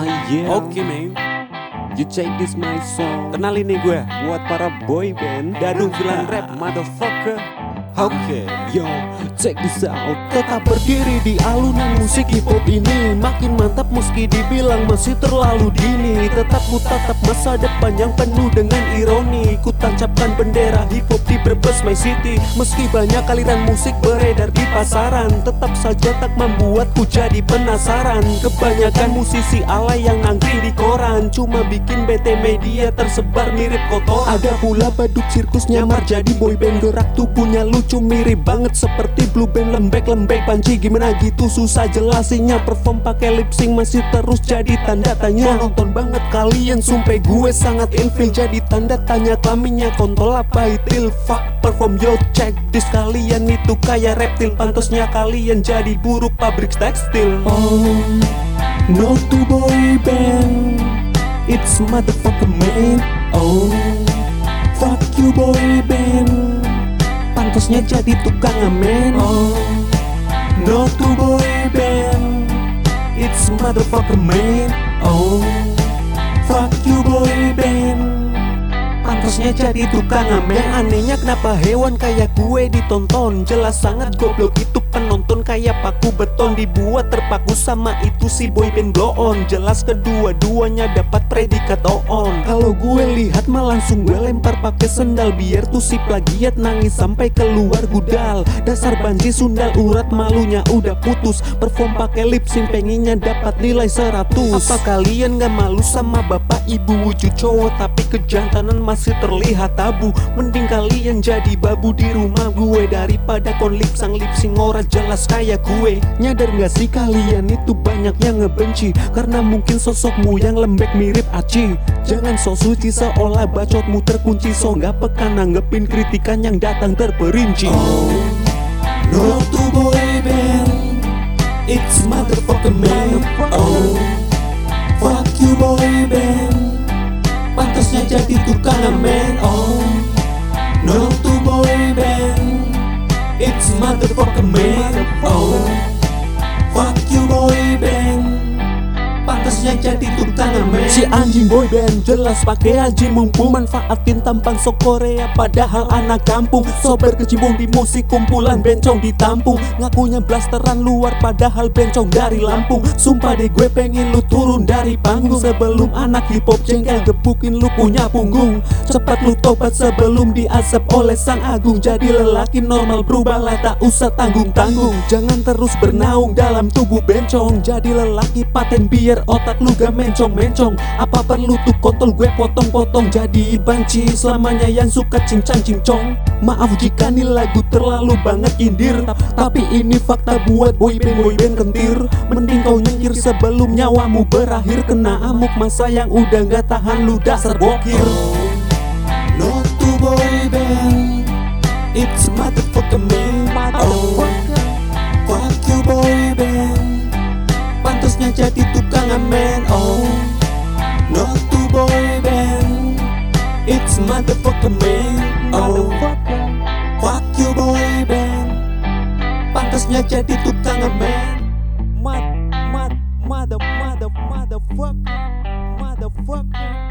Ah yeah. Oke men You check this my song. Kenalin nih gue Buat para boy band. Dadung bilang rap motherfucker Oke Yo, check this out. Tetap berdiri di alunan musik hip hop ini. Makin mantap meski dibilang masih terlalu dini. Tetap ku tatap masa depan yang penuh dengan ironi. Ku tancapkan bendera hip hop di Brebes my city. Meski banyak aliran musik beredar di pasaran Tetap saja tak membuatku jadi penasaran. Kebanyakan musisi alay yang nangkring di koran. Cuma bikin BT media tersebar mirip kotor Ada pula badut sirkus nyamar jadi boyband Gerak tubuhnya lucu mirip banget seperti blue band lembek-lembek panci. Gimana gitu? Susah jelasinnya Perform pakai lip sync masih terus jadi tanda tanya. Nonton banget kalian sumpah gue sangat ilfil. Jadi tanda tanya kelaminnya kontol apa itil? Fuck perform yo check this. Kalian itu kayak reptil. Pantosnya kalian jadi buruk pabrik tekstil. Oh no to boy band. It's motherfucker man. Oh Fuck you boy band Pantasnya jadi tukang ngamen Oh No to boy band. It's motherfucker man. Oh Fuck you boy Pantasnya jadi tukang ngamen Anehnya kenapa hewan kayak gue ditonton? Jelas sangat goblok itu penonton kayak paku beton Dibuat terpaku sama itu si boyband blow on Jelas kedua-duanya dapat predikat on. Kalau gue lihat mah langsung gue lempar pakai sendal Biar tuh si plagiat nangis sampai keluar gudal. Dasar banci sundal urat malunya udah putus. Perform pakai lip pengennya dapat nilai 100 Apa kalian gak malu sama bapak ibu wujud cowok Tapi kejantanan masih terlihat tabu. Mending kalian jadi babu di rumah gue Daripada kon lip sang lip sync orang jelas kayak gue. Nyadar gak sih kalian itu banyak yang ngebenci? Karena mungkin sosokmu yang lembek mirip Aci. Jangan sok suci seolah bacotmu terkunci. So gak peka nanggepin kritikan yang datang terperinci. Oh, no to boy band It's motherfucker man. Oh, fuck you boy band Pantasnya jadi tukang ngamen Oh, no to boy band It's motherfucker man Oh. Fuck you boy band Pantasnya jadi tukang ngamen Si boy band jelas pakai anjing mumpung Manfaatin tampang sok Korea Padahal anak kampung. Sober kecimbung di musik kumpulan bencong ditampung. Ngakunya blasteran luar padahal bencong dari Lampung. Sumpah deh gue pengen lu turun dari panggung. Sebelum anak hip hop jengkel gebukin lu punya punggung. Cepat lu tobat sebelum diazab oleh sang agung. Jadi lelaki normal berubahlah tak usah tanggung-tanggung. Jangan terus bernaung dalam tubuh bencong. Jadi lelaki paten biar otak lu gak mencong-mencong Apa perlu tuh kontol gue potong-potong Jadi banci. Selamanya yang suka cincang-cincong Maaf jika nih lagu terlalu banget indir Tapi ini fakta buat boyband boyband kentir. Mending kau nyengir sebelum nyawamu berakhir. Kena amuk masa yang udah gak tahan lu dasar bokir. No to boy band It's motherfucker man Oh Fuck you boy band. Pantasnya jadi tukang ngamen Oh motherfucking man. Oh Fuck you boy band Pantasnya jadi tukang man. Mad, mad, mother, mother, motherfucker. Motherfucker.